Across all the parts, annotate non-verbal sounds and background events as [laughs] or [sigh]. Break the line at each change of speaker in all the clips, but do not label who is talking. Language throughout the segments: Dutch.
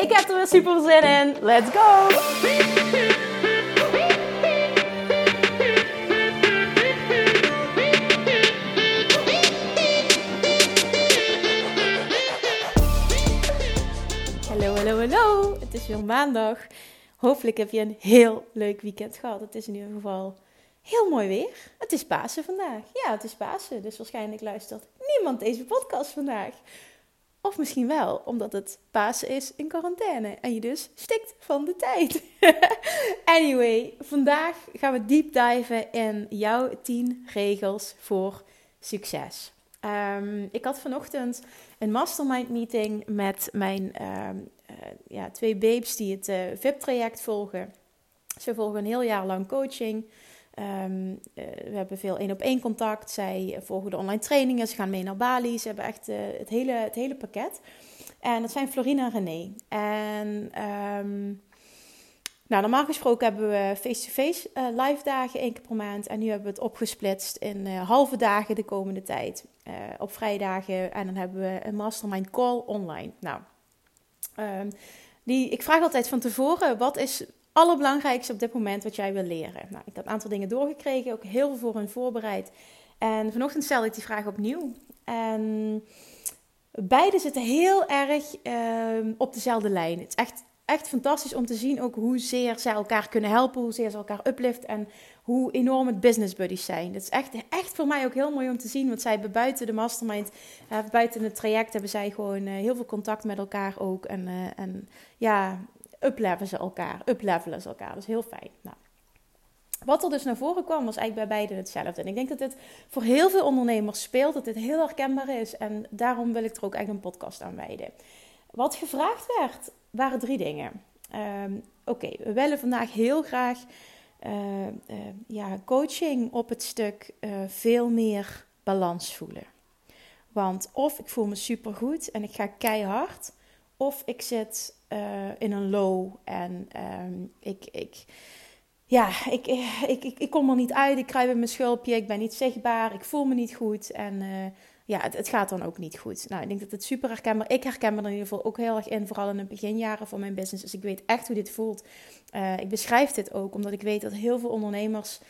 Ik heb er weer super zin in. Let's go! Hallo, hallo, hallo. Het is weer maandag. Hopelijk heb je een heel leuk weekend gehad. Het is in ieder geval heel mooi weer. Het is Pasen vandaag. Ja, het is Pasen. Dus waarschijnlijk luistert niemand deze podcast vandaag. Of misschien wel, omdat het Pasen is in quarantaine en je dus stikt van de tijd. [laughs] anyway, vandaag gaan we deep diven in jouw 10 regels voor succes. Um, ik had vanochtend een mastermind meeting met mijn um, uh, ja, twee babes die het uh, VIP-traject volgen. Ze volgen een heel jaar lang coaching. Um, uh, we hebben veel één op één contact. Zij volgen de online trainingen. Ze gaan mee naar Bali. Ze hebben echt het, hele, het hele pakket. En dat zijn Florina en René. En nou, normaal gesproken hebben we face-to-face -face, live dagen één keer per maand. En nu hebben we het opgesplitst in halve dagen de komende tijd. op vrijdagen. En dan hebben we een mastermind call online. Nou, Um, die, ik vraag altijd van tevoren, wat is allerbelangrijkste op dit moment wat jij wil leren? Nou, ik heb een aantal dingen doorgekregen, ook heel veel voor hun voorbereid. En vanochtend stelde ik die vraag opnieuw. En beide zitten heel erg um, op dezelfde lijn. Het is echt, echt fantastisch om te zien ook hoezeer ze elkaar kunnen helpen, hoezeer ze elkaar uplift en hoe enorm het business buddies zijn. Dat is echt, echt voor mij ook heel mooi om te zien. Want zij hebben buiten de mastermind, uh, buiten het traject, hebben zij gewoon uh, heel veel contact met elkaar ook. En, uh, en ja, uplevelen ze elkaar. Uplevelen ze elkaar. Dat is heel fijn. Nou. Wat er dus naar voren kwam, was eigenlijk bij beiden hetzelfde. En ik denk dat dit voor heel veel ondernemers speelt, dat dit heel herkenbaar is. En daarom wil ik er ook echt een podcast aan wijden. Wat gevraagd werd, waren drie dingen. Um, Oké, we willen vandaag heel graag uh, uh, ja, coaching op het stuk uh, veel meer balans voelen. Want of ik voel me supergoed en ik ga keihard, of ik zit in een low en um, ik, ik, ja, ik, ik, ik, kom er niet uit, ik in mijn schulpje, ik ben niet zichtbaar, ik voel me niet goed en ja, het, gaat dan ook niet goed. Nou, ik denk dat het super herkenbaar Ik herken me er in ieder geval ook heel erg in, vooral in de beginjaren van mijn business. Dus ik weet echt hoe dit voelt. Uh, ik beschrijf dit ook omdat ik weet dat heel veel ondernemers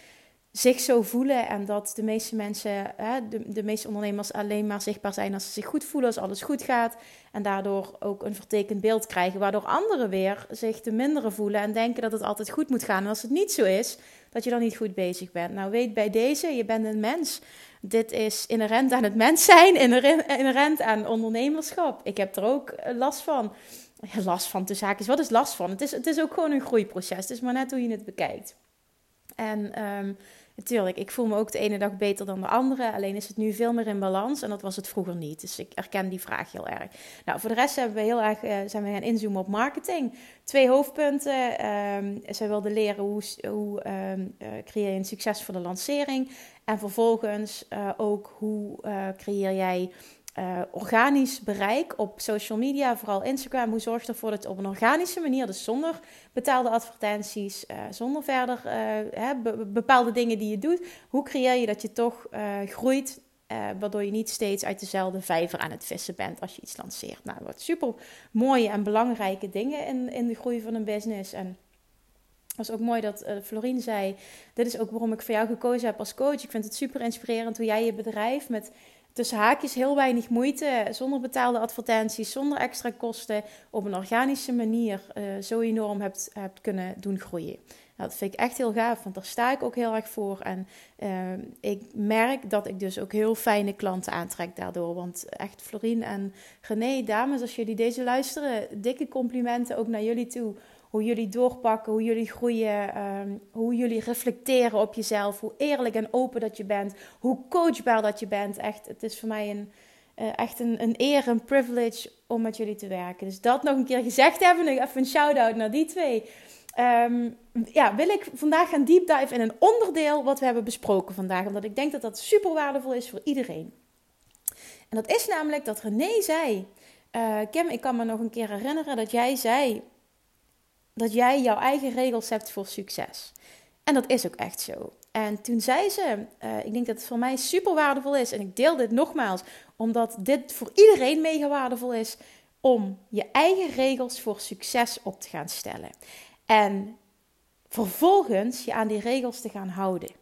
zich zo voelen en dat de meeste mensen, hè, de, de meeste ondernemers alleen maar zichtbaar zijn als ze zich goed voelen, als alles goed gaat en daardoor ook een vertekend beeld krijgen, waardoor anderen weer zich te minderen voelen en denken dat het altijd goed moet gaan. En als het niet zo is, dat je dan niet goed bezig bent. Nou, weet bij deze, je bent een mens. Dit is inherent aan het mens zijn, inherent aan ondernemerschap. Ik heb er ook last van. Last van de zaak is, wat is last van? Het is, het is ook gewoon een groeiproces. Het is maar net hoe je het bekijkt. En um, natuurlijk, ik voel me ook de ene dag beter dan de andere. Alleen is het nu veel meer in balans. En dat was het vroeger niet. Dus ik herken die vraag heel erg. Nou, voor de rest hebben we heel erg, uh, zijn we gaan inzoomen op marketing. Twee hoofdpunten. Um, zij wilde leren hoe, hoe um, uh, creëer je een succesvolle lancering. En vervolgens uh, ook hoe creëer jij uh, organisch bereik op social media, vooral Instagram. Hoe zorg je ervoor dat op een organische manier, dus zonder betaalde advertenties, uh, zonder verder be bepaalde dingen die je doet, hoe creëer je dat je toch groeit, waardoor je niet steeds uit dezelfde vijver aan het vissen bent als je iets lanceert. Nou, wat super mooie en belangrijke dingen in, in de groei van een business. En het was ook mooi dat Florien zei: Dit is ook waarom ik voor jou gekozen heb als coach. Ik vind het super inspirerend hoe jij je bedrijf met tussen haakjes heel weinig moeite, zonder betaalde advertenties, zonder extra kosten, op een organische manier uh, zo enorm hebt, hebt kunnen doen groeien. Nou, dat vind ik echt heel gaaf, want daar sta ik ook heel erg voor. En uh, ik merk dat ik dus ook heel fijne klanten aantrek daardoor. Want echt, Florien en René, dames, als jullie deze luisteren, dikke complimenten ook naar jullie toe hoe jullie doorpakken, hoe jullie groeien, um, hoe jullie reflecteren op jezelf, hoe eerlijk en open dat je bent, hoe coachbaar dat je bent. Echt, het is voor mij een, echt een, een eer, een privilege om met jullie te werken. Dus dat nog een keer gezegd hebben. Even een shout-out naar die twee. Um, ja, wil ik vandaag gaan deep dive in een onderdeel wat we hebben besproken vandaag. Omdat ik denk dat dat super waardevol is voor iedereen. En dat is namelijk dat René zei. Uh, Kim, ik kan me nog een keer herinneren dat jij zei dat jij jouw eigen regels hebt voor succes. En dat is ook echt zo. En toen zei ze, uh, ik denk dat het voor mij super waardevol is, en ik deel dit nogmaals, omdat dit voor iedereen mega waardevol is, om je eigen regels voor succes op te gaan stellen. En vervolgens je aan die regels te gaan houden.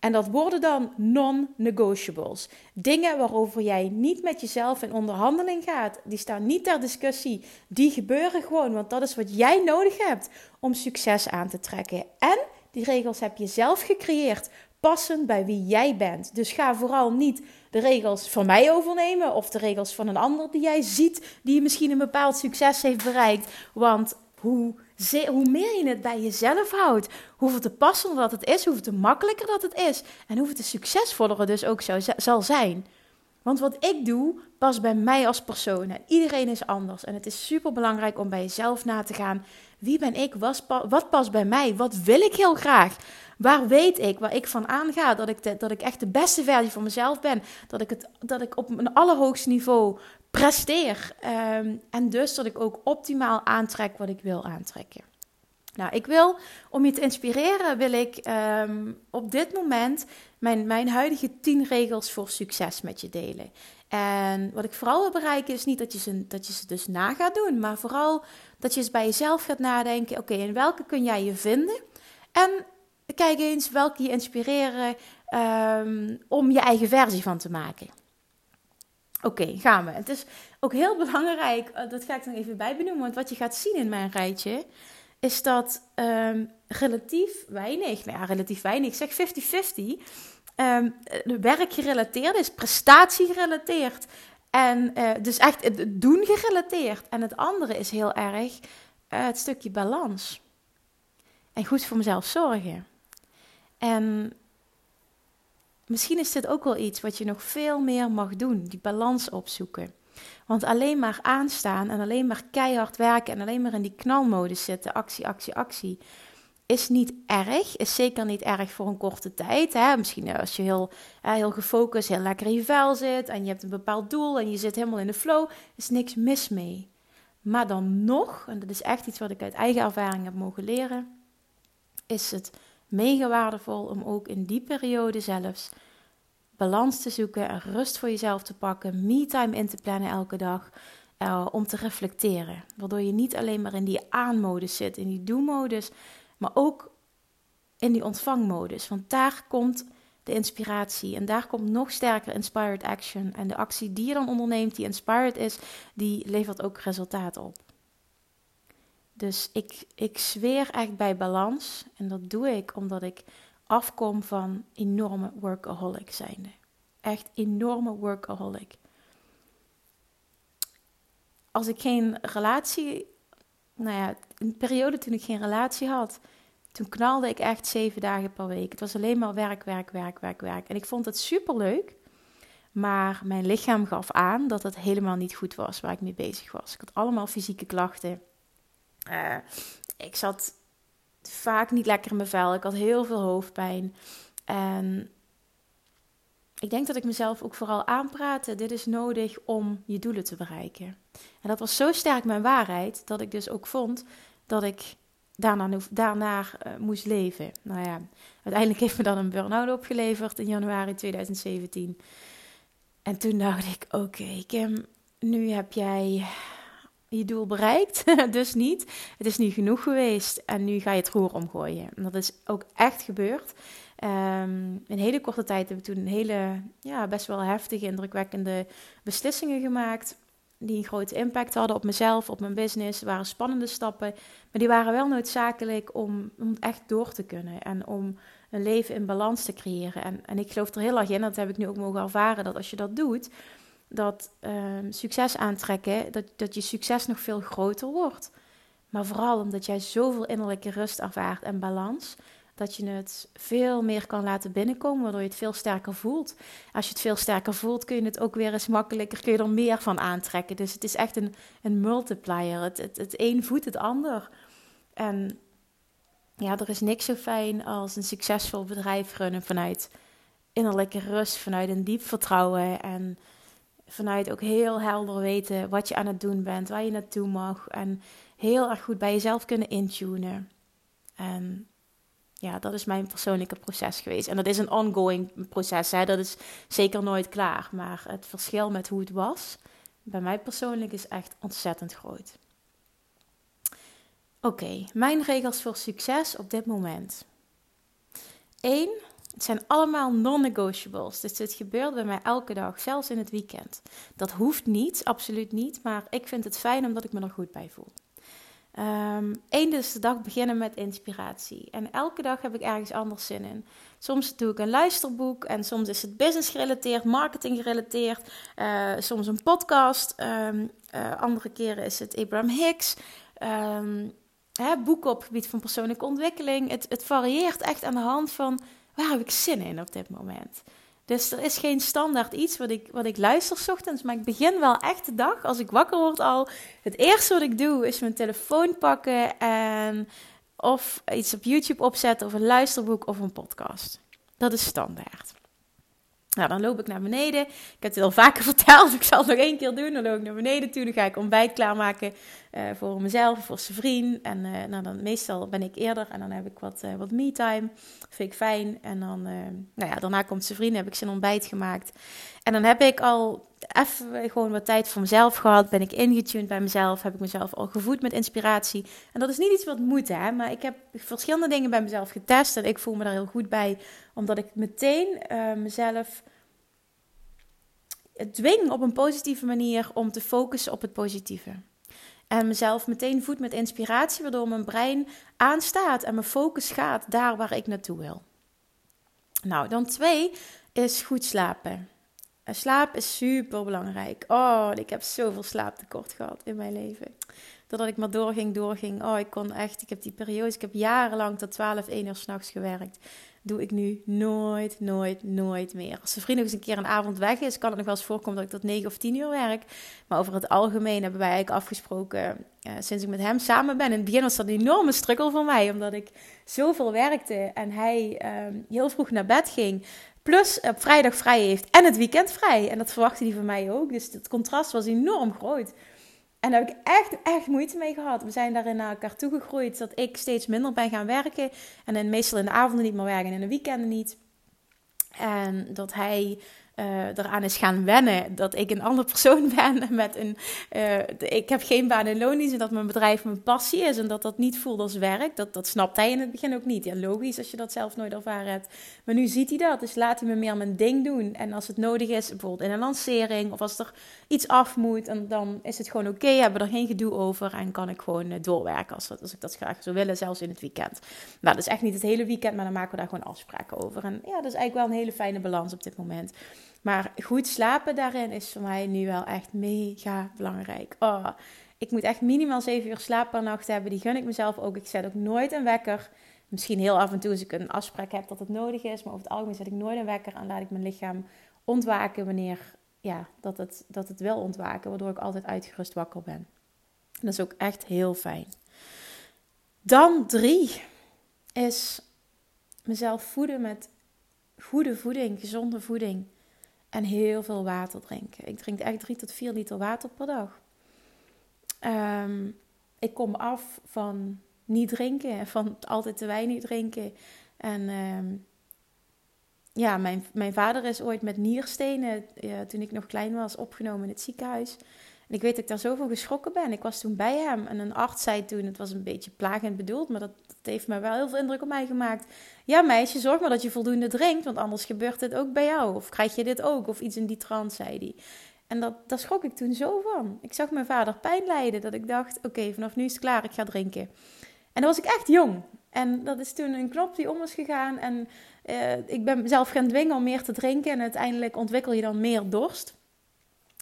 En dat worden dan non-negotiables. Dingen waarover jij niet met jezelf in onderhandeling gaat. Die staan niet ter discussie. Die gebeuren gewoon, want dat is wat jij nodig hebt om succes aan te trekken. En die regels heb je zelf gecreëerd, passend bij wie jij bent. Dus ga vooral niet de regels van mij overnemen of de regels van een ander die jij ziet, die misschien een bepaald succes heeft bereikt. Want hoe hoe meer je het bij jezelf houdt, hoeveel te passender dat het is, hoeveel te makkelijker dat het is en hoeveel te succesvoller dus ook zal zijn. Want wat ik doe, past bij mij als persoon en iedereen is anders. En het is super belangrijk om bij jezelf na te gaan: wie ben ik? Wat past bij mij? Wat wil ik heel graag? Waar weet ik, waar ik van aanga, dat ik, dat ik echt de beste versie van mezelf ben? Dat ik, het, dat ik op een allerhoogste niveau presteer. Ehm, en dus dat ik ook optimaal aantrek wat ik wil aantrekken. Nou, ik wil, om je te inspireren, wil ik ehm, op dit moment mijn, mijn huidige 10 regels voor succes met je delen. En wat ik vooral wil bereiken is niet dat je ze, dat je ze dus na gaat doen, maar vooral dat je eens bij jezelf gaat nadenken: oké, in welke kun jij je vinden? En kijk eens welke je inspireren um, om je eigen versie van te maken. Oké, gaan we. Het is ook heel belangrijk, eh, dat ga ik dan even bij benoemen, want wat je gaat zien in mijn rijtje, is dat um, relatief weinig, nou ja, relatief weinig, ik zeg 50-50, um, werkgerelateerd is, prestatiegerelateerd. En uh, dus echt het doen gerelateerd. En het andere is heel erg uh, het stukje balans. En goed voor mezelf zorgen. En Misschien is dit ook wel iets wat je nog veel meer mag doen, die balans opzoeken. Want alleen maar aanstaan en alleen maar keihard werken en alleen maar in die knalmodus zitten, actie, actie, actie, is niet erg. Is zeker niet erg voor een korte tijd. Hè? Misschien eh, als je heel, eh, heel gefocust, heel lekker in je vel zit en je hebt een bepaald doel en je zit helemaal in de flow, is niks mis mee. Maar dan nog, en dat is echt iets wat ik uit eigen ervaring heb mogen leren, is het mega waardevol om ook in die periode zelfs balans te zoeken en rust voor jezelf te pakken, me-time in te plannen elke dag. Uh, om te reflecteren. Waardoor je niet alleen maar in die aanmodus zit, in die do-modus, maar ook in die ontvangmodus. Want daar komt de inspiratie en daar komt nog sterker inspired action. En de actie die je dan onderneemt, die inspired is, die levert ook resultaat op. Dus ik, ik zweer echt bij balans. En dat doe ik omdat ik afkom van enorme workaholic zijnde. Echt enorme workaholic. Als ik geen relatie, nou ja, een periode toen ik geen relatie had, toen knalde ik echt zeven dagen per week. Het was alleen maar werk, werk, werk, werk, werk. En ik vond het super leuk. Maar mijn lichaam gaf aan dat het helemaal niet goed was waar ik mee bezig was. Ik had allemaal fysieke klachten. Uh, ik zat vaak niet lekker in mijn vel. Ik had heel veel hoofdpijn. En ik denk dat ik mezelf ook vooral aanpraatte. Dit is nodig om je doelen te bereiken. En dat was zo sterk mijn waarheid dat ik dus ook vond dat ik daarna, daarna uh, moest leven. Nou ja, uiteindelijk heeft me dan een burn-out opgeleverd in januari 2017. En toen dacht ik: oké, Kim, nu heb jij je doel bereikt, [laughs] dus niet. Het is nu genoeg geweest en nu ga je het roer omgooien. En dat is ook echt gebeurd. Um, in hele korte tijd heb ik toen een hele, ja, best wel heftige, indrukwekkende beslissingen gemaakt. Die een grote impact hadden op mezelf, op mijn business. Waren spannende stappen, maar die waren wel noodzakelijk om, om echt door te kunnen. En om een leven in balans te creëren. En, en ik geloof er heel erg in, dat heb ik nu ook mogen ervaren, dat als je dat doet, dat um, succes aantrekken, dat, dat je succes nog veel groter wordt. Maar vooral omdat jij zoveel innerlijke rust ervaart en balans, dat je het veel meer kan laten binnenkomen, waardoor je het veel sterker voelt. Als je het veel sterker voelt, kun je het ook weer eens makkelijker, kun je er meer van aantrekken. Dus het is echt een, een multiplier. Het, het, het een voedt het ander. En ja, er is niks zo fijn als een succesvol bedrijf runnen vanuit innerlijke rust, vanuit een diep vertrouwen en vanuit ook heel helder weten wat je aan het doen bent, waar je naartoe mag en heel erg goed bij jezelf kunnen intunen. En ja, dat is mijn persoonlijke proces geweest. En dat is een ongoing proces, hè? dat is zeker nooit klaar. Maar het verschil met hoe het was, bij mij persoonlijk, is echt ontzettend groot. Oké, mijn regels voor succes op dit moment. 1. Het zijn allemaal non-negotiables. Dus dit gebeurt bij mij elke dag, zelfs in het weekend. Dat hoeft niet, absoluut niet. Maar ik vind het fijn omdat ik me er goed bij voel. Eén dus de dag beginnen met inspiratie. En elke dag heb ik ergens anders zin in. Soms doe ik een luisterboek en soms is het business gerelateerd, marketing gerelateerd. Uh, soms een podcast. Um, uh, andere keren is het Abraham Hicks. Um, hè, boeken op het gebied van persoonlijke ontwikkeling. Het, het varieert echt aan de hand van waar heb ik zin in op dit moment. Dus er is geen standaard iets wat ik, wat ik luister s ochtends. Maar ik begin wel echt de dag, als ik wakker word al. Het eerste wat ik doe is mijn telefoon pakken en of iets op YouTube opzetten of een luisterboek of een podcast. Dat is standaard. Nou, dan loop ik naar beneden. Ik heb het al vaker [laughs] verteld. Ik zal het nog één keer doen. Dan loop ik naar beneden toe. Dan ga ik ontbijt klaarmaken uh, voor mezelf, voor zijn vriend. En uh, nou, dan meestal ben ik eerder en dan heb ik wat, uh, wat me-time. Vind ik fijn. En dan, nou ja, daarna komt zijn vriend. Heb ik zijn ontbijt gemaakt. En dan heb ik al even gewoon wat tijd voor mezelf gehad. Ben ik ingetuned bij mezelf. Heb ik mezelf al gevoed met inspiratie. En dat is niet iets wat moet, hè. Maar ik heb verschillende dingen bij mezelf getest. En ik voel me daar heel goed bij. Omdat ik meteen mezelf dwing op een positieve manier om te focussen op het positieve. En mezelf meteen voed met inspiratie, waardoor mijn brein aanstaat en mijn focus gaat daar waar ik naartoe wil. Nou, dan twee is goed slapen. slaap is super belangrijk. Oh, ik heb zoveel slaaptekort gehad in mijn leven. Doordat ik maar doorging, doorging. Oh, ik kon echt, ik heb die periodes, ik heb jarenlang tot 12, 1 uur s'nachts gewerkt doe ik nu nooit, nooit, nooit meer. Als de vriend nog eens een keer een avond weg is, kan het nog wel eens voorkomen dat ik tot 9 of 10 uur werk. Maar over het algemeen hebben wij eigenlijk afgesproken, uh, sinds ik met hem samen ben. In het begin was dat een enorme struggle voor mij, omdat ik zoveel werkte en hij uh, heel vroeg naar bed ging. Plus op vrijdag vrij heeft en het weekend vrij. En dat verwachtte hij van mij ook. Dus het contrast was enorm groot. En daar heb ik echt, echt moeite mee gehad. We zijn daarin naar elkaar toegegroeid. Dat ik steeds minder ben gaan werken. En dan meestal in de avonden niet meer werken en in de weekenden niet. En dat hij uh, eraan is gaan wennen dat ik een andere persoon [laughs] ben met een. Uh, ik heb geen baan in loondienst en dat mijn bedrijf mijn passie is en dat dat niet voelt als werk. Dat, dat snapt hij in het begin ook niet. Ja, logisch als je dat zelf nooit ervaren hebt. Maar nu ziet hij dat, dus laat hij me meer mijn ding doen. En als het nodig is, bijvoorbeeld in een lancering of als er iets af moet, en dan is het gewoon oké. Okay, hebben we er geen gedoe over en kan ik gewoon uh, doorwerken als, als ik dat graag zou willen, zelfs in het weekend. Nou, dat is echt niet het hele weekend, maar dan maken we daar gewoon afspraken over. En ja, dat is eigenlijk wel een hele fijne balans op dit moment. Maar goed slapen daarin is voor mij nu wel echt mega belangrijk. Oh, ik moet echt minimaal 7 uur slaap per nacht hebben. Die gun ik mezelf ook. Ik zet ook nooit een wekker. Misschien heel af en toe als ik een afspraak heb dat het nodig is. Maar over het algemeen zet ik nooit een wekker en laat ik mijn lichaam ontwaken wanneer ja, dat, het, dat het wil ontwaken. Waardoor ik altijd uitgerust wakker ben. dat is ook echt heel fijn. Dan drie is mezelf voeden met goede voeding, gezonde voeding. En heel veel water drinken. Ik drink echt 3 tot 4 liter water per dag. Ehm, ik kom af van niet drinken, [laughs] van altijd te weinig drinken. En ehm, ja, mijn, mijn vader is ooit met nierstenen, ja, toen ik nog klein was, opgenomen in het ziekenhuis. En ik weet dat ik daar zo van geschrokken ben. Ik was toen bij hem en een arts zei toen, het was een beetje plagend bedoeld, maar dat, heeft me wel heel veel indruk op mij gemaakt. Ja meisje, zorg maar dat je voldoende drinkt, want anders gebeurt dit ook bij jou. Of krijg je dit ook, of iets in die trant, zei hij. En dat, daar schrok ik toen zo van. Ik zag mijn vader pijn lijden, dat ik dacht, oké, vanaf nu is het klaar, ik ga drinken. En dan was ik echt jong. En dat is toen een knop die om was gegaan. En uh, ik ben mezelf gaan dwingen om meer te drinken. En uiteindelijk ontwikkel je dan meer dorst.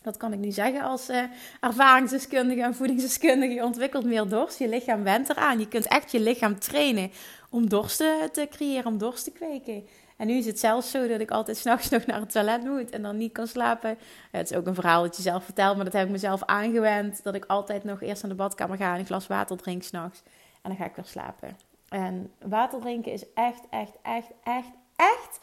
Dat kan ik nu zeggen als uh, ervaringsdeskundige en voedingsdeskundige. Je ontwikkelt meer dorst. Je lichaam went eraan. Je kunt echt je lichaam trainen om dorst te creëren, om dorst te kweken. En nu is het zelfs zo dat ik altijd [laughs] s'nachts nog naar het toilet moet en dan niet kan slapen. Het is ook een verhaal dat je zelf vertelt, maar dat heb ik mezelf aangewend. Dat ik altijd nog eerst naar de badkamer ga en een glas water drink s'nachts. En dan ga ik weer slapen. En water drinken is echt, echt, echt, echt, echt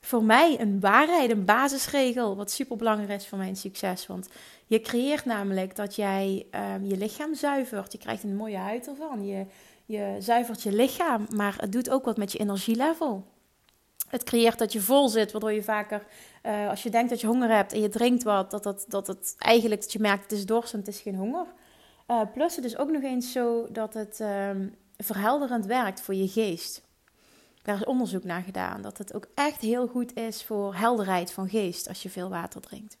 voor mij een waarheid, een basisregel. Wat super belangrijk is voor mijn succes. Want je creëert namelijk dat jij um, je lichaam zuivert. Je krijgt een mooie huid ervan. Je, je zuivert je lichaam, maar het doet ook wat met je energielevel. Het creëert dat je vol zit, waardoor je vaker, uh, als je denkt dat je honger hebt en je drinkt wat, dat, dat, dat het eigenlijk dat je merkt het is dorst en het is geen honger. Uh, plus het is ook nog eens zo dat het um, verhelderend werkt voor je geest. Daar is onderzoek naar gedaan dat het ook echt heel goed is voor helderheid van geest als je veel water drinkt.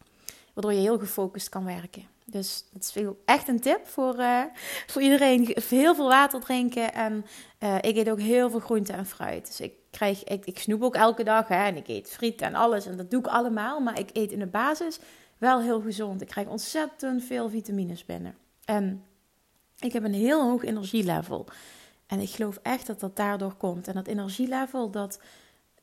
Waardoor je heel gefocust kan werken. Dus dat is echt een tip voor, uh, voor iedereen. Heel veel water drinken. En uh, ik eet ook heel veel groente en fruit. Dus ik krijg, ik, ik snoep ook elke dag. En ik eet friet en alles. En dat doe ik allemaal. Maar ik eet in de basis wel heel gezond. Ik krijg ontzettend veel vitamines binnen. En ik heb een heel hoog energielevel. En ik geloof echt dat dat daardoor komt. En dat energielevel, dat,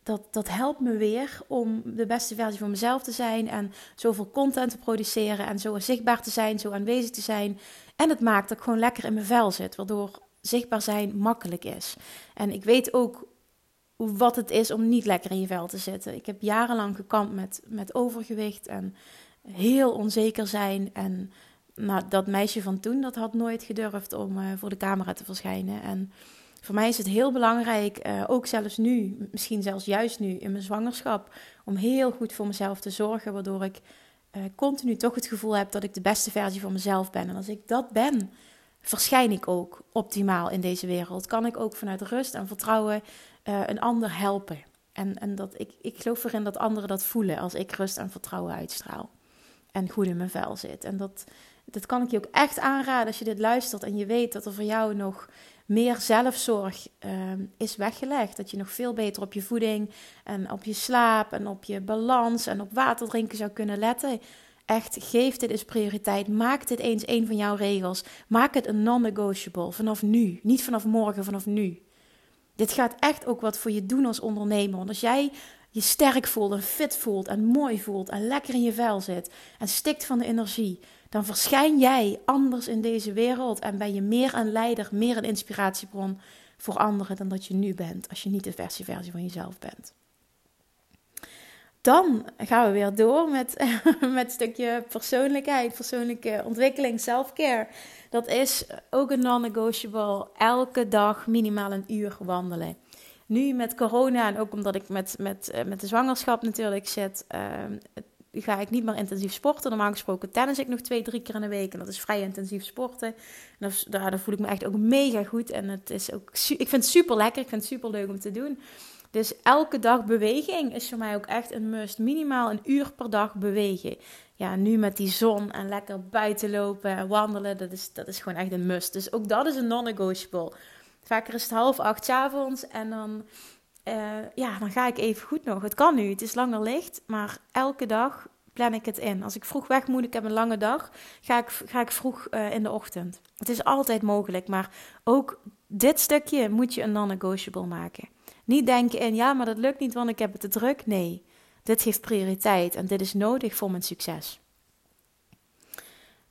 dat, dat helpt me weer om de beste versie van mezelf te zijn. En zoveel content te produceren. En zo zichtbaar te zijn, zo aanwezig te zijn. En het maakt dat ik gewoon lekker in mijn vel zit. Waardoor zichtbaar zijn makkelijk is. En ik weet ook wat het is om niet lekker in je vel te zitten. Ik heb jarenlang gekampt met, met overgewicht en heel onzeker zijn. En nou, dat meisje van toen, dat had nooit gedurfd om uh, voor de camera te verschijnen. En voor mij is het heel belangrijk, uh, ook zelfs nu, misschien zelfs juist nu in mijn zwangerschap, om heel goed voor mezelf te zorgen, waardoor ik uh, continu toch het gevoel heb dat ik de beste versie van mezelf ben. En als ik dat ben, verschijn ik ook optimaal in deze wereld. Kan ik ook vanuit rust en vertrouwen een ander helpen. En, en dat ik, ik geloof erin dat anderen dat voelen als ik rust en vertrouwen uitstraal. En goed in mijn vel zit. En dat, dat kan ik je ook echt aanraden als je dit luistert en je weet dat er voor jou nog meer zelfzorg uh, is weggelegd. Dat je nog veel beter op je voeding en op je slaap en op je balans en op water drinken zou kunnen letten. Echt, geef dit eens prioriteit. Maak dit eens een van jouw regels. Maak het een non-negotiable vanaf nu. Niet vanaf morgen, vanaf nu. Dit gaat echt ook wat voor je doen als ondernemer. Want als jij je sterk voelt en fit voelt en mooi voelt en lekker in je vel zit en stikt van de energie, dan verschijn jij anders in deze wereld en ben je meer een leider, meer een inspiratiebron voor anderen dan dat je nu bent, als je niet de versie versie van jezelf bent. Dan gaan we weer door met, [laughs] met stukje persoonlijkheid, persoonlijke ontwikkeling, self-care. Dat is ook een non-negotiable. Elke dag minimaal een uur wandelen. Nu met corona en ook omdat ik met, met, eh, met de zwangerschap natuurlijk zit, uh, ga ik niet meer intensief sporten. Normaal gesproken tennis ik nog twee, drie keer in de week. En dat is vrij intensief sporten. En daar, voel ik me echt ook mega goed. En het is ook, ik vind het super lekker. Ik vind het super leuk om te doen. Dus elke dag beweging is voor mij ook echt een must. Minimaal een uur per dag bewegen. Ja, nu met die zon en lekker buiten lopen en wandelen, dat is, dat is gewoon echt een must. Dus ook dat is een non-negotiable. Vaker is het half acht avonds en dan uh, ja, dan ga ik even goed nog. Het kan nu, het is langer licht, maar elke dag plan ik het in. Als ik vroeg weg moet, ik heb een lange dag, ga ik, ga ik vroeg uh, in de ochtend. Het is altijd mogelijk, maar ook dit stukje moet je een non-negotiable maken. Niet denken in, ja, maar dat lukt niet, want ik heb het te druk. Nee, dit geeft prioriteit en dit is nodig voor mijn succes.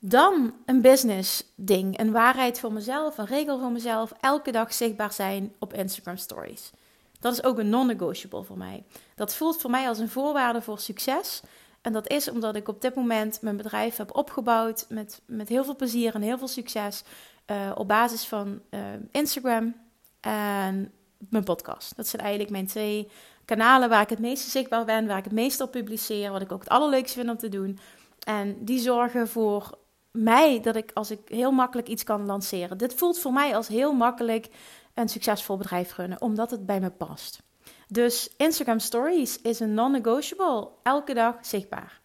Dan een business ding, een waarheid voor mezelf, een regel voor mezelf. Elke dag zichtbaar zijn op Instagram stories. Dat is ook een non-negotiable voor mij. Dat voelt voor mij als een voorwaarde voor succes. En dat is omdat ik op dit moment mijn bedrijf heb opgebouwd met, met heel veel plezier en heel veel succes. Uh, op basis van uh, Instagram en mijn podcast. Dat zijn eigenlijk mijn twee kanalen waar ik het meeste zichtbaar ben, waar ik het meest op publiceer, wat ik ook het allerleukste vind om te doen. En die zorgen voor mij dat ik als ik heel makkelijk iets kan lanceren. Dit voelt voor mij als heel makkelijk een succesvol bedrijf runnen, omdat het bij me past. Dus Instagram Stories is een non-negotiable, elke dag zichtbaar.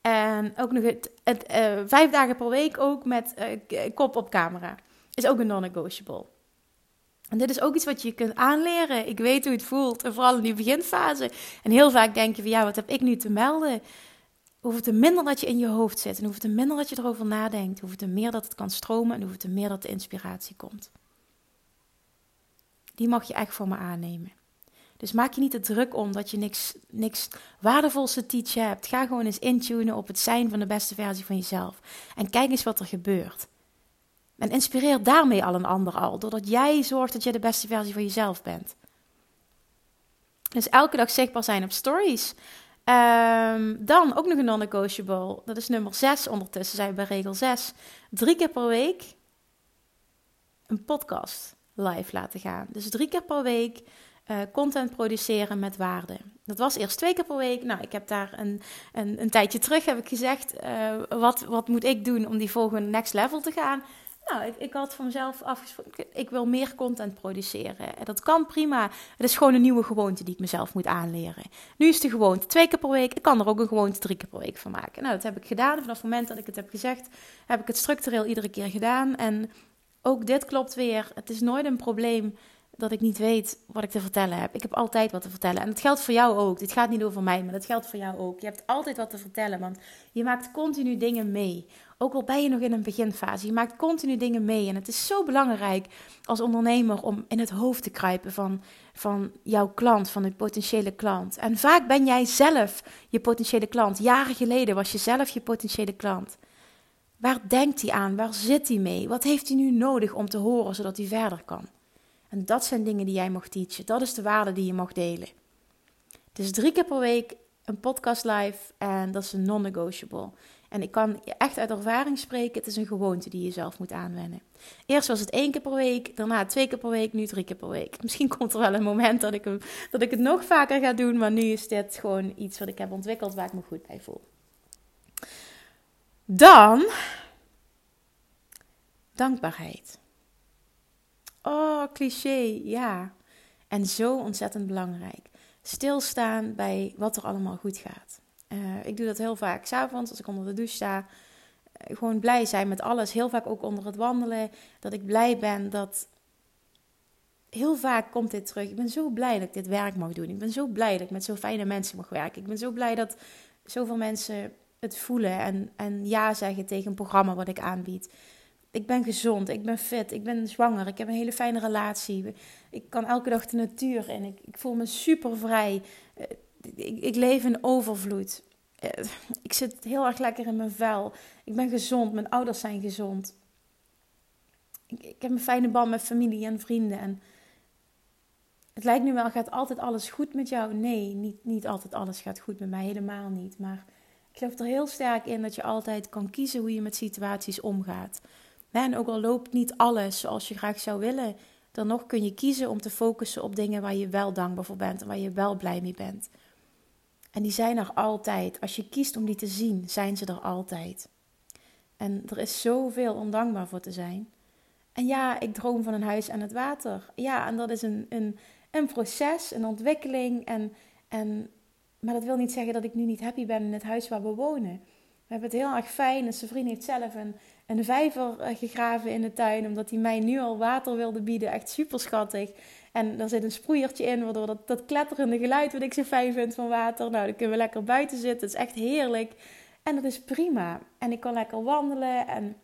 En ook nog het, het uh, vijf dagen per week ook met uh, kop op camera. Is ook een non-negotiable. En dit is ook iets wat je kunt aanleren. Ik weet hoe het voelt. En vooral in die beginfase. En heel vaak denk je ja, wat heb ik nu te melden? Hoeveel te minder dat je in je hoofd zit. En hoeveel te minder dat je erover nadenkt. Hoeveel te meer dat het kan stromen. En hoeveel te meer dat de inspiratie komt die mag je echt voor me aannemen. Dus maak je niet te druk om dat je niks, niks waardevols te teachen hebt. Ga gewoon eens intunen op het zijn van de beste versie van jezelf. En kijk eens wat er gebeurt. En inspireer daarmee al een ander al, doordat jij zorgt dat je de beste versie van jezelf bent. Dus elke dag zichtbaar zijn op stories. Um, dan ook nog een non-negotiable. Dat is nummer 6 ondertussen, zijn we bij regel 6. Drie keer per week een podcast live laten gaan. Dus drie keer per week uh, content produceren met waarde. Dat was eerst twee keer per week. Nou, ik heb daar een, een, een tijdje terug heb ik gezegd, uh, wat, wat moet ik doen om die volgende next level te gaan? Nou, ik, ik had voor mezelf afgesproken, ik wil meer content produceren. En dat kan prima. Het is gewoon een nieuwe gewoonte die ik mezelf moet aanleren. Nu is de gewoonte twee keer per week. Ik kan er ook een gewoonte drie keer per week van maken. Nou, dat heb ik gedaan. Vanaf het moment dat ik het heb gezegd, heb ik het structureel iedere keer gedaan. En ook dit klopt weer. Het is nooit een probleem dat ik niet weet wat ik te vertellen heb. Ik heb altijd wat te vertellen. En dat geldt voor jou ook. Dit gaat niet over mij, maar dat geldt voor jou ook. Je hebt altijd wat te vertellen, want je maakt continu dingen mee. Ook al ben je nog in een beginfase, je maakt continu dingen mee. En het is zo belangrijk als ondernemer om in het hoofd te kruipen van, van jouw klant, van de potentiële klant. En vaak ben jij zelf je potentiële klant. Jaren geleden was je zelf je potentiële klant. Waar denkt hij aan? Waar zit hij mee? Wat heeft hij nu nodig om te horen zodat hij verder kan? En dat zijn dingen die jij mag teachen. Dat is de waarde die je mag delen. Is drie keer per week een podcast live en dat is een non-negotiable. En ik kan echt uit ervaring spreken, het is een gewoonte die je zelf moet aanwennen. Eerst was het één keer per week, daarna twee keer per week, nu drie keer per week. Misschien [laughs] komt er wel een moment dat ik, dat ik het nog vaker ga doen, maar nu is dit gewoon iets wat ik heb ontwikkeld waar ik me goed bij voel. Dan dankbaarheid. Oh, cliché, ja. En zo ontzettend belangrijk. Stilstaan bij wat er allemaal goed gaat. Uh, ik doe dat heel vaak s'avonds als ik onder de douche sta. Uh, gewoon blij zijn met alles. Heel vaak ook onder het wandelen. Dat ik blij ben dat. Heel vaak komt dit terug. Ik ben zo blij dat ik dit werk mag doen. Ik ben zo blij dat ik met zo fijne mensen mag werken. Ik ben zo blij dat zoveel mensen het voelen en, en ja zeggen tegen een programma wat ik aanbied ik ben gezond, ik ben fit, ik ben zwanger, ik heb een hele fijne relatie. Ik kan elke dag de natuur in. Ik, ik voel me super vrij. Ik, ik leef in overvloed. Eh, ik zit heel erg lekker in mijn vel. Ik ben gezond, mijn ouders zijn gezond. Ik, ik heb een fijne band met familie en vrienden. En het lijkt nu wel, gaat altijd alles goed met jou? Nee, niet, niet altijd alles gaat goed met mij, helemaal niet. Maar ik geloof er heel sterk in dat je altijd kan kiezen hoe je met situaties omgaat. En ook al loopt niet alles zoals je graag zou willen, dan nog kun je kiezen om te focussen op dingen waar je wel dankbaar voor bent en waar je wel blij mee bent. En die zijn er altijd. Als je kiest om die te zien, zijn ze er altijd. En er is zoveel om dankbaar voor te zijn. En ja, ik droom van een huis aan het water. Ja, en dat is een, een, een proces, een ontwikkeling. En, en, maar dat wil niet zeggen dat ik nu niet happy ben in het huis waar we wonen. We hebben het heel erg fijn. En zijn vriend heeft zelf een, een vijver eh, gegraven in de tuin. Omdat hij mij nu al water wilde bieden. Echt super schattig. En er zit een sproeiertje in, waardoor dat, dat kletterende geluid wat ik zo fijn vind van water. Nou, dan kunnen we lekker buiten zitten. Het is echt heerlijk. En dat is prima. En ik kan lekker wandelen en...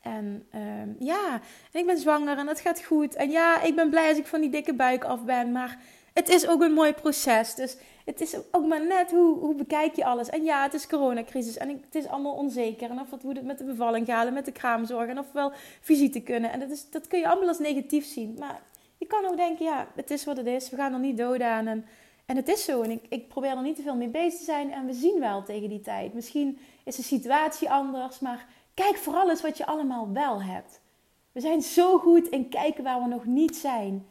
En uh, ja, en ik ben zwanger en het gaat goed. En ja, ik ben blij als ik van die dikke buik af ben. Maar het is ook een mooi proces. Dus het is ook maar net hoe, hoe bekijk je alles. En ja, het is coronacrisis en het is allemaal onzeker. En of wat, hoe het met de bevalling gaat en met de kraamzorg. En of we wel visite kunnen. En dat, is, dat kun je allemaal als negatief zien. Maar je kan ook denken, ja, het is wat het is. We gaan er niet dood aan. En, en het is zo. En ik, ik probeer er niet te veel mee bezig te zijn. En we zien wel tegen die tijd. Misschien is de situatie anders. Maar kijk vooral eens wat je allemaal wel hebt. We zijn zo goed in kijken waar we nog niet zijn.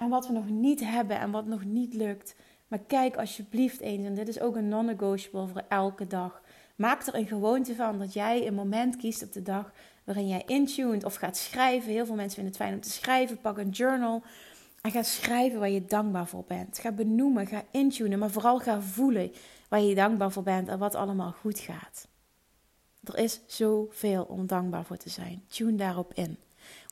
En wat we nog niet hebben en wat nog niet lukt. Maar kijk alsjeblieft eens, en dit is ook een non-negotiable voor elke dag. Maak er een gewoonte van dat jij een moment kiest op de dag waarin jij intuned of gaat schrijven. Heel veel mensen vinden het fijn om te schrijven. Pak een journal en ga schrijven waar je dankbaar voor bent. Ga benoemen, ga intunen, maar vooral ga voelen waar je dankbaar voor bent en wat allemaal goed gaat. Er is zoveel om dankbaar voor te zijn. Tune daarop in.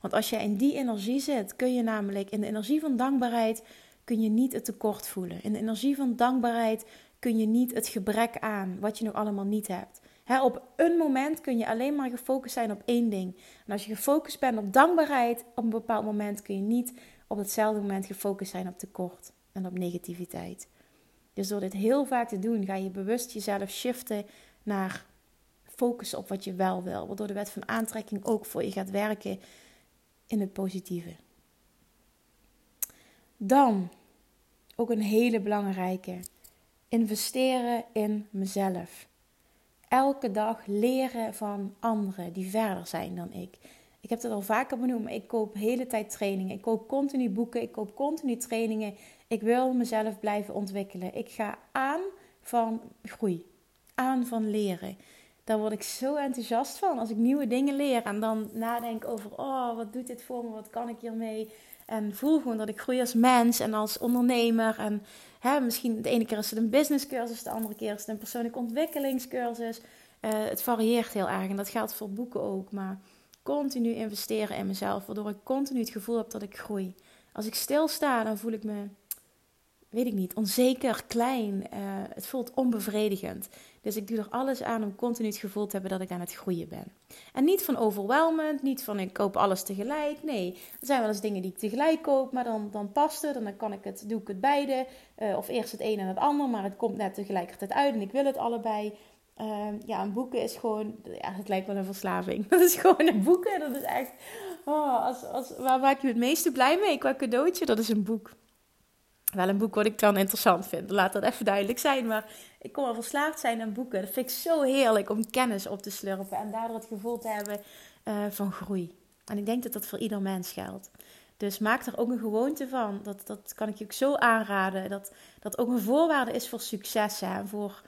Want als je in die energie zit, kun je namelijk in de energie van dankbaarheid kun je niet het tekort voelen. In de energie van dankbaarheid kun je niet het gebrek aan wat je nog allemaal niet hebt. op een moment kun je alleen maar gefocust zijn op één ding. En als je gefocust bent op dankbaarheid, op een bepaald moment kun je niet op hetzelfde moment gefocust zijn op tekort en op negativiteit. Dus door dit heel vaak te doen, ga je bewust jezelf shiften naar focus op wat je wel wil. Waardoor de wet van aantrekking ook voor je gaat werken in het positieve. Dan ook een hele belangrijke. Investeren in mezelf. Elke dag leren van anderen die verder zijn dan ik. Ik heb het al vaker benoemd, ik koop hele tijd trainingen. Ik koop continu boeken, ik koop continu trainingen. Ik wil mezelf blijven ontwikkelen. Ik ga aan van groei, aan van leren. Daar word ik zo enthousiast van als ik nieuwe dingen leer en dan nadenk over, oh, wat doet dit voor me, wat kan ik hiermee? En voel gewoon dat ik groei als mens en als ondernemer. En hè, misschien de ene keer is het een businesscursus, de andere keer is het een persoonlijke ontwikkelingscursus. Uh, het varieert heel erg en dat geldt voor boeken ook. Maar continu investeren in mezelf, waardoor ik continu het gevoel heb dat ik groei. Als ik stilsta, dan voel ik me, weet ik niet, onzeker, klein. Uh, het voelt onbevredigend. Dus ik doe er alles aan om continu het gevoel te hebben dat ik aan het groeien ben. En niet van overweldigend, niet van ik koop alles tegelijk. Nee, er zijn wel eens dingen die ik tegelijk koop, maar dan, dan past het. En dan kan ik het, doe ik het beide. Uh, of eerst het een en het ander, maar het komt net tegelijkertijd uit en ik wil het allebei. Uh, ja, een boeken is gewoon, ja, het lijkt wel een verslaving. [laughs] Dat is gewoon een boeken. Dat is echt, oh, als, als, waar maak je het meeste blij mee qua cadeautje? Dat is een boek wel een boek wat ik dan interessant vind. Laat dat even duidelijk zijn. Maar ik kon wel verslaafd zijn aan boeken. Dat vind ik zo heerlijk om kennis op te slurpen. En daardoor het gevoel te hebben uh, van groei. En ik denk dat dat voor ieder mens geldt. Dus maak er ook een gewoonte van. Dat, dat kan ik je ook zo aanraden. Dat dat ook een voorwaarde is voor succes. Hè? Voor,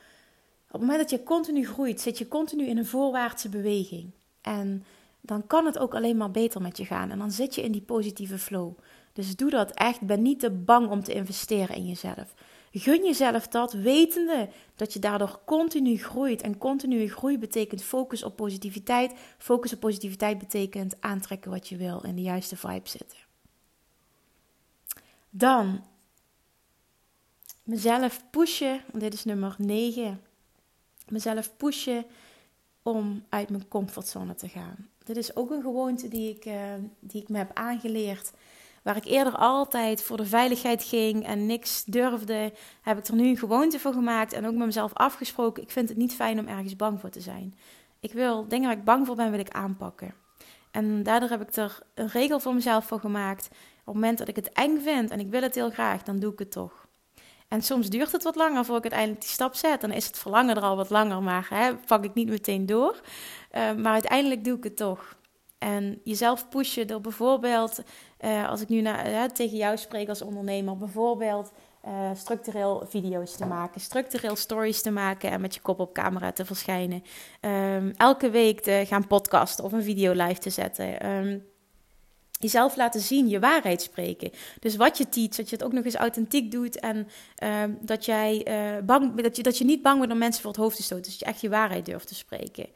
op het moment dat je continu groeit, zit je continu in een voorwaartse beweging. En dan kan het ook alleen maar beter met je gaan. En dan zit je in die positieve flow. Dus doe dat echt. Ben niet te bang om te investeren in jezelf. Gun jezelf dat, wetende dat je daardoor continu groeit. En continue groei betekent focus op positiviteit. Focus op positiviteit betekent aantrekken wat je wil en de juiste vibe zitten. Dan mezelf pushen. Dit is nummer 9. Mezelf pushen om uit mijn comfortzone te gaan. Dit is ook een gewoonte die ik, uh, die ik me heb aangeleerd. Waar ik eerder altijd voor de veiligheid ging en niks durfde, heb ik er nu een gewoonte voor gemaakt en ook met mezelf afgesproken. Ik vind het niet fijn om ergens bang voor te zijn. Ik wil dingen waar ik bang voor ben, wil ik aanpakken. En daardoor heb ik er een regel voor mezelf voor gemaakt. Op het moment dat ik het eng vind en ik wil het heel graag, dan doe ik het toch. En soms duurt het wat langer voor ik uiteindelijk die stap zet. Dan is het verlangen er al wat langer, maar hè, pak ik niet meteen door. Uh, maar uiteindelijk doe ik het toch. En jezelf pushen door bijvoorbeeld, uh, als ik nu uh, tegen jou spreek als ondernemer, bijvoorbeeld uh, structureel video's te maken, structureel stories te maken en met je kop op camera te verschijnen. Um, elke week te gaan podcasten of een video live te zetten. Um, jezelf laten zien, je waarheid spreken. Dus wat je teach, dat je het ook nog eens authentiek doet en uh, dat, jij, bang, dat, je, dat je niet bang bent om mensen voor het hoofd te stoten. Dus dat je echt je waarheid durft te spreken.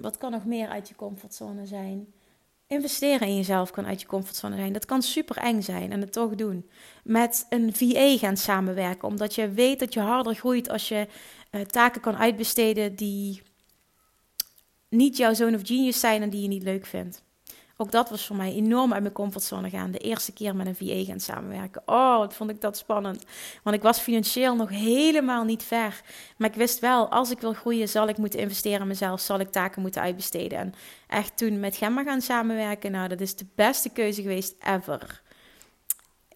Wat kan nog meer uit je comfortzone zijn? Investeren in jezelf kan uit je comfortzone zijn. Dat kan super eng zijn en het toch doen. Met een VA gaan samenwerken, omdat je weet dat je harder groeit als je uh, taken kan uitbesteden die niet jouw zoon of genius zijn en die je niet leuk vindt. Ook dat was voor mij enorm uit mijn comfortzone gaan. De eerste keer met een VA gaan samenwerken. Oh, wat vond ik dat spannend. Want ik was financieel nog helemaal niet ver. Maar ik wist wel, als ik wil groeien, zal ik moeten investeren in mezelf. Zal ik taken moeten uitbesteden. En echt toen met Gemma gaan samenwerken. Nou, dat is de beste keuze geweest ever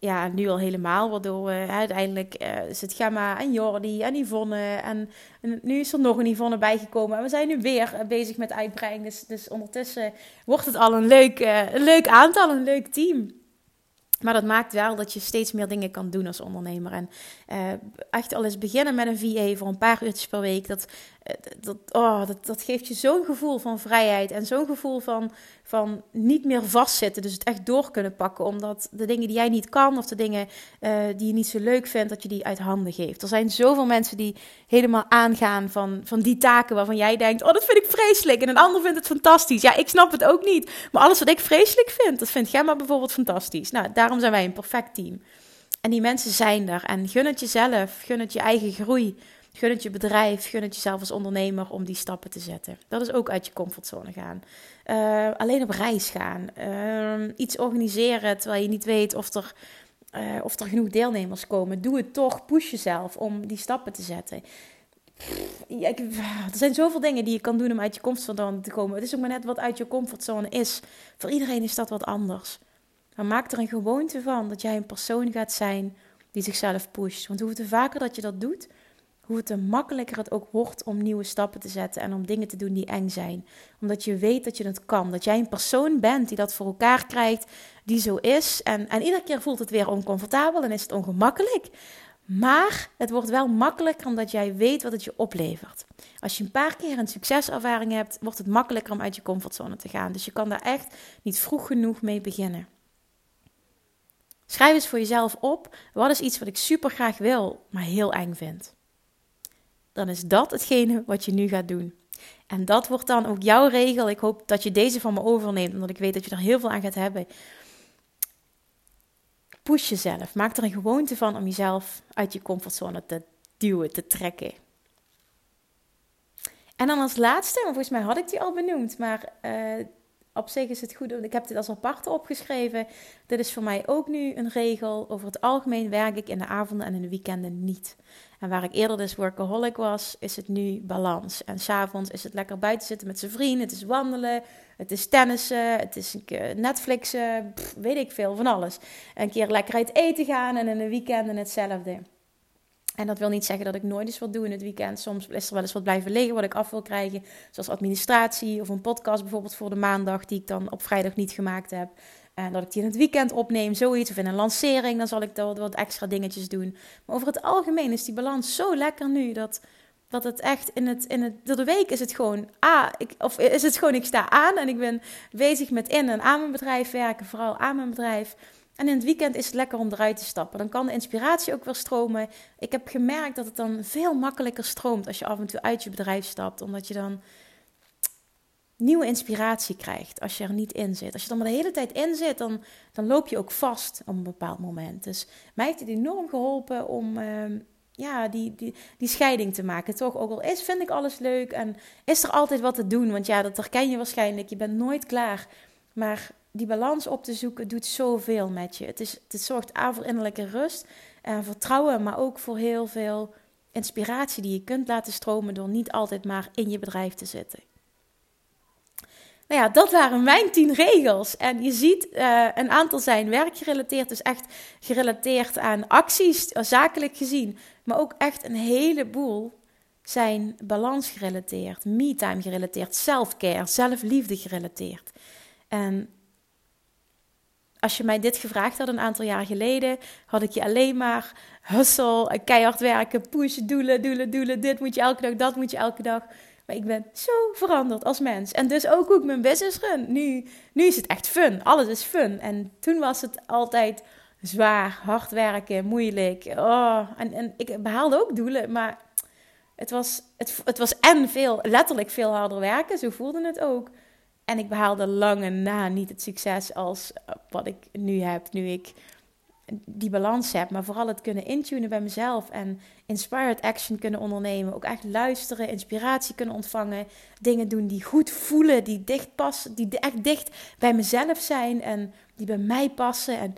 ja, nu al helemaal. Waardoor we uiteindelijk uh, het Gemma en Jordi en Yvonne. En, en, nu is er nog een Yvonne bijgekomen. En we zijn nu weer uh, bezig met uitbreiding. Dus, dus ondertussen wordt het al een leuk, een leuk aantal, een leuk team. Maar dat maakt wel dat je steeds meer dingen kan doen als ondernemer. En uh, echt al eens beginnen met een VA voor een paar uurtjes per week. Dat, dat, oh, dat, dat geeft je zo'n gevoel van vrijheid. En zo'n gevoel van, van niet meer vastzitten. Dus het echt door kunnen pakken. Omdat de dingen die jij niet kan, of de dingen uh, die je niet zo leuk vindt, dat je die uit handen geeft. Er zijn zoveel mensen die helemaal aangaan van, van die taken waarvan jij denkt: Oh, dat vind ik vreselijk. En een ander vindt het fantastisch. Ja, ik snap het ook niet. Maar alles wat ik vreselijk vind, dat vindt Gemma bijvoorbeeld fantastisch. Nou, daarom zijn wij een perfect team. En die mensen zijn er. En gun het jezelf, gun het je eigen groei. Gun het je bedrijf, gun het jezelf als ondernemer om die stappen te zetten. Dat is ook uit je comfortzone gaan. Uh, alleen op reis gaan. Uh, iets organiseren terwijl je niet weet of er, uh, of er genoeg deelnemers komen. Doe het toch. Push jezelf om die stappen te zetten. Ja, er zijn zoveel dingen die je kan doen om uit je comfortzone te komen. Het is ook maar net wat uit je comfortzone is. Voor iedereen is dat wat anders. Maar maak er een gewoonte van dat jij een persoon gaat zijn die zichzelf pusht. Want hoe te vaker dat je dat doet, hoe te makkelijker het ook wordt om nieuwe stappen te zetten en om dingen te doen die eng zijn. Omdat je weet dat je het kan. Dat jij een persoon bent die dat voor elkaar krijgt, die zo is. En, en iedere keer voelt het weer oncomfortabel en is het ongemakkelijk. Maar het wordt wel makkelijker omdat jij weet wat het je oplevert. Als je een paar keer een succeservaring hebt, wordt het makkelijker om uit je comfortzone te gaan. Dus je kan daar echt niet vroeg genoeg mee beginnen. Schrijf eens voor jezelf op: wat is iets wat ik super graag wil, maar heel eng vind? Dan is dat hetgene wat je nu gaat doen. En dat wordt dan ook jouw regel. Ik hoop dat je deze van me overneemt, omdat ik weet dat je er heel veel aan gaat hebben. Push jezelf. Maak er een gewoonte van om jezelf uit je comfortzone te duwen, te trekken. En dan als laatste, volgens mij had ik die al benoemd, maar uh, op zich is het goed, ik heb dit als aparte opgeschreven. Dit is voor mij ook nu een regel. Over het algemeen werk ik in de avonden en in de weekenden niet. En waar ik eerder dus workaholic was, is het nu balans. En s'avonds is het lekker buiten zitten met zijn vrienden. Het is wandelen, het is tennissen, het is Netflixen, weet ik veel, van alles. Een keer lekker uit eten gaan en in de weekenden hetzelfde. En dat wil niet zeggen dat ik nooit eens wat doe in het weekend. Soms is er wel eens wat blijven liggen wat ik af wil krijgen. Zoals administratie of een podcast bijvoorbeeld voor de maandag die ik dan op vrijdag niet gemaakt heb. En dat ik die in het weekend opneem, zoiets. Of in een lancering, dan zal ik daar wat extra dingetjes doen. Maar over het algemeen is die balans zo lekker nu dat, dat het echt in het, in het. Door de week is het gewoon. Ah, ik, of is het gewoon, ik sta aan en ik ben bezig met in en aan mijn bedrijf werken. Vooral aan mijn bedrijf. En in het weekend is het lekker om eruit te stappen. Dan kan de inspiratie ook weer stromen. Ik heb gemerkt dat het dan veel makkelijker stroomt als je af en toe uit je bedrijf stapt. Omdat je dan nieuwe inspiratie krijgt als je er niet in zit. Als je er maar de hele tijd in zit, dan, dan loop je ook vast op een bepaald moment. Dus mij heeft het enorm geholpen om ehm, ja, die, die, die scheiding te maken. Toch, ook al is, vind ik alles leuk en is er altijd wat te doen. Want ja, dat herken je waarschijnlijk. Je bent nooit klaar. Maar die balans op te zoeken doet zoveel met je. Het, is, het zorgt aan voor innerlijke rust en vertrouwen, maar ook voor heel veel inspiratie die je kunt laten stromen door niet altijd maar in je bedrijf te zitten. Nou ja, dat waren mijn tien regels. En je ziet, uh, een aantal zijn werkgerelateerd, dus echt gerelateerd aan acties, zakelijk gezien. Maar ook echt een heleboel zijn balans gerelateerd, me-time gerelateerd, self-care, zelfliefde gerelateerd. En als je mij dit gevraagd had een aantal jaar geleden, had ik je alleen maar hustle, keihard werken, push, doelen, doelen, doelen. Dit moet je elke dag, dat moet je elke dag. Maar ik ben zo veranderd als mens. En dus ook hoe ik mijn business run. Nu, nu is het echt fun. Alles is fun. En toen was het altijd zwaar, hard werken, moeilijk. Oh, en, en ik behaalde ook doelen, maar het was, het, het was en veel, letterlijk veel harder werken. Zo voelde het ook. En ik behaalde lange na niet het succes als wat ik nu heb, nu ik die balans heb. Maar vooral het kunnen intunen bij mezelf en inspired action kunnen ondernemen. Ook echt luisteren, inspiratie kunnen ontvangen. Dingen doen die goed voelen, die dicht passen, die echt dicht bij mezelf zijn en die bij mij passen. En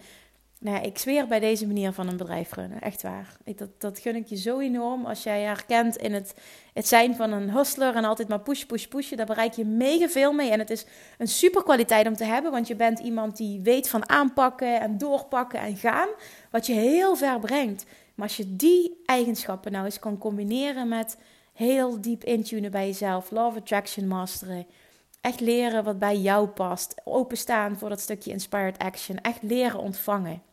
nou ik zweer bij deze manier van een bedrijf runnen. Echt waar. Ik, dat, dat gun ik je zo enorm. Als jij herkent in het, het zijn van een hustler en altijd maar push, push, pushen. Daar bereik je mega veel mee. En het is een super kwaliteit om te hebben. Want je bent iemand die weet van aanpakken en doorpakken en gaan. Wat je heel ver brengt. Maar als je die eigenschappen nou eens kan combineren met heel diep intunen bij jezelf. Love Attraction masteren. Echt leren wat bij jou past. Openstaan voor dat stukje inspired action. Echt leren ontvangen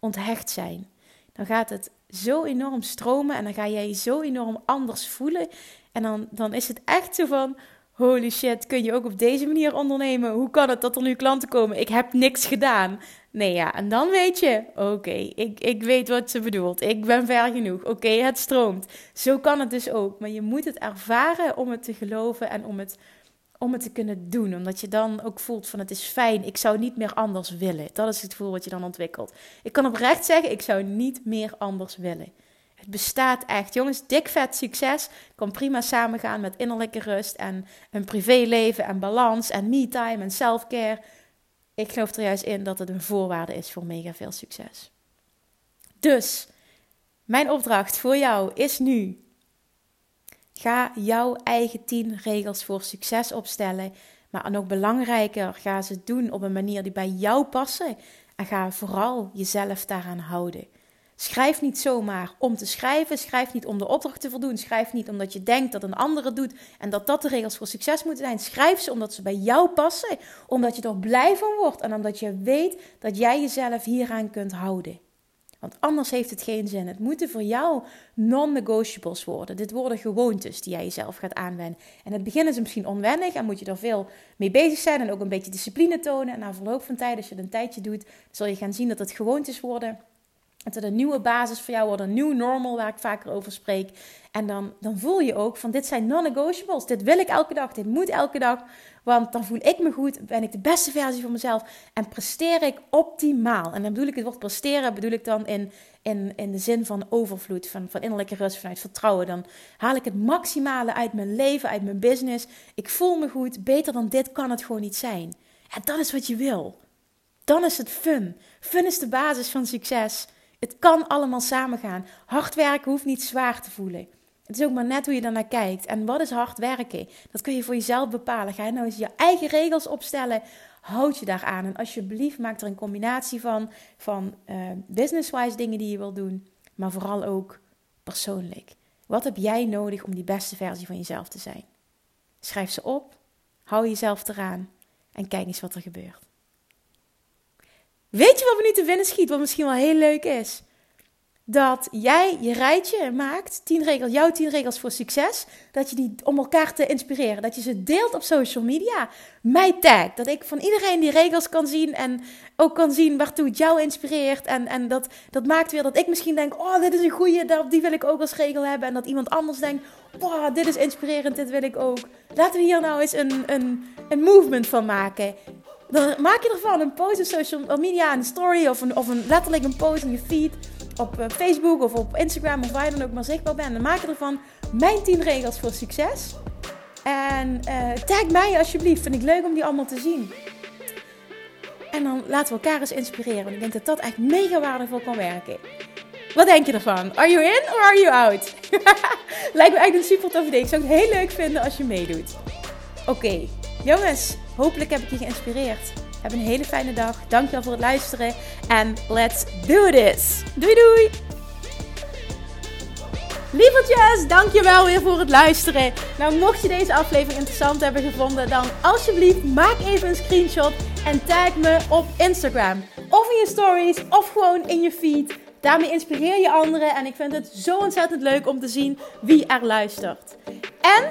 onthecht zijn. Dan gaat het zo enorm stromen en dan ga jij je zo enorm anders voelen. En dan, dan is het echt zo van: holy shit, kun je ook op deze manier ondernemen? Hoe kan het dat er nu klanten komen? Ik heb niks gedaan. Nee, ja, en dan weet je: oké, ik, ik weet wat ze bedoelt. Ik ben ver genoeg. Oké, het stroomt. Zo kan het dus ook. Maar je moet het ervaren om het te geloven en om het om het te kunnen doen. Omdat je dan ook voelt van het is fijn, ik zou niet meer anders willen. Dat is het gevoel wat je dan ontwikkelt. Ik kan oprecht zeggen, ik zou niet meer anders willen. Het bestaat echt. Jongens, dik vet succes kan prima samengaan met innerlijke rust en een privéleven en balans en me-time en self-care. Ik geloof er juist in dat het een voorwaarde is voor mega veel succes. Dus, mijn opdracht voor jou is nu: ga jouw eigen 10 regels voor succes opstellen. Maar nog belangrijker, ga ze doen op een manier die bij jou passen. En ga vooral jezelf daaraan houden. Schrijf niet zomaar om te schrijven. Schrijf niet om de opdracht te voldoen. Schrijf niet omdat je denkt dat een ander het doet en dat dat de regels voor succes moeten zijn. Schrijf ze omdat ze bij jou passen. Omdat je er blij van wordt en omdat je weet dat jij jezelf hieraan kunt houden. Want anders heeft het geen zin. Het moeten voor jou non-negotiables worden. Dit worden gewoontes die jij jezelf gaat aanwenden. En in het begin is het misschien onwennig en moet je er veel mee bezig zijn en ook een beetje discipline tonen. En na verloop van tijd, als je het een tijdje doet, zul je gaan zien dat het gewoontes worden het is een nieuwe basis voor jou wordt, een nieuw normal waar ik vaker over spreek. En dan, dan voel je ook van dit zijn non-negotiables. Dit wil ik elke dag, dit moet elke dag. Want dan voel ik me goed, ben ik de beste versie van mezelf en presteer ik optimaal. En dan bedoel ik het woord presteren, bedoel ik dan in, in, in de zin van overvloed, van, van innerlijke rust, vanuit vertrouwen. Dan haal ik het maximale uit mijn leven, uit mijn business. Ik voel me goed, beter dan dit kan het gewoon niet zijn. En dat is wat je wil. Dan is het fun. Fun is de basis van succes. Het kan allemaal samengaan. Hard werken hoeft niet zwaar te voelen. Het is ook maar net hoe je naar kijkt. En wat is hard werken? Dat kun je voor jezelf bepalen. Ga je nou eens je eigen regels opstellen. Houd je daaraan. En alsjeblieft, maak er een combinatie van. Van uh, business-wise dingen die je wil doen. Maar vooral ook persoonlijk. Wat heb jij nodig om die beste versie van jezelf te zijn? Schrijf ze op. Hou jezelf eraan. En kijk eens wat er gebeurt. Weet je wat we nu te winnen schiet, wat misschien wel heel leuk is? Dat jij je rijtje maakt, tien regels, jouw tien regels voor succes. Dat je die om elkaar te inspireren. Dat je ze deelt op social media. Mij tag. Dat ik van iedereen die regels kan zien. En ook kan zien waartoe het jou inspireert. En, en dat, dat maakt weer dat ik misschien denk: oh, dit is een goede, die wil ik ook als regel hebben. En dat iemand anders denkt: wow, dit is inspirerend, dit wil ik ook. Laten we hier nou eens een, een, een movement van maken. Dan maak je ervan een post op social media, een story of, een, of een, letterlijk een post in je feed op eh, Facebook of op Instagram of waar je dan ook maar zichtbaar bent. Dan maak je ervan mijn 10 regels voor succes. En uh, tag mij alsjeblieft. Vind ik leuk om die allemaal te zien. En dan laten we elkaar eens inspireren. Want ik denk dat dat echt mega waardevol kan werken. Wat denk je ervan? Are you in or are you out? [laughs] Lijkt me echt een super tof idee. Ik zou het heel leuk vinden als je meedoet. Oké, jongens. Hopelijk heb ik je geïnspireerd. Heb een hele fijne dag. Dankjewel voor het luisteren. En let's do this. Doei doei! Lievertjes, dankjewel weer voor het luisteren. Nou, mocht je deze aflevering interessant hebben gevonden, dan alsjeblieft maak even een screenshot en tag me op Instagram. Of in je stories, of gewoon in je feed. Daarmee inspireer je anderen en ik vind het zo ontzettend leuk om te zien wie er luistert. En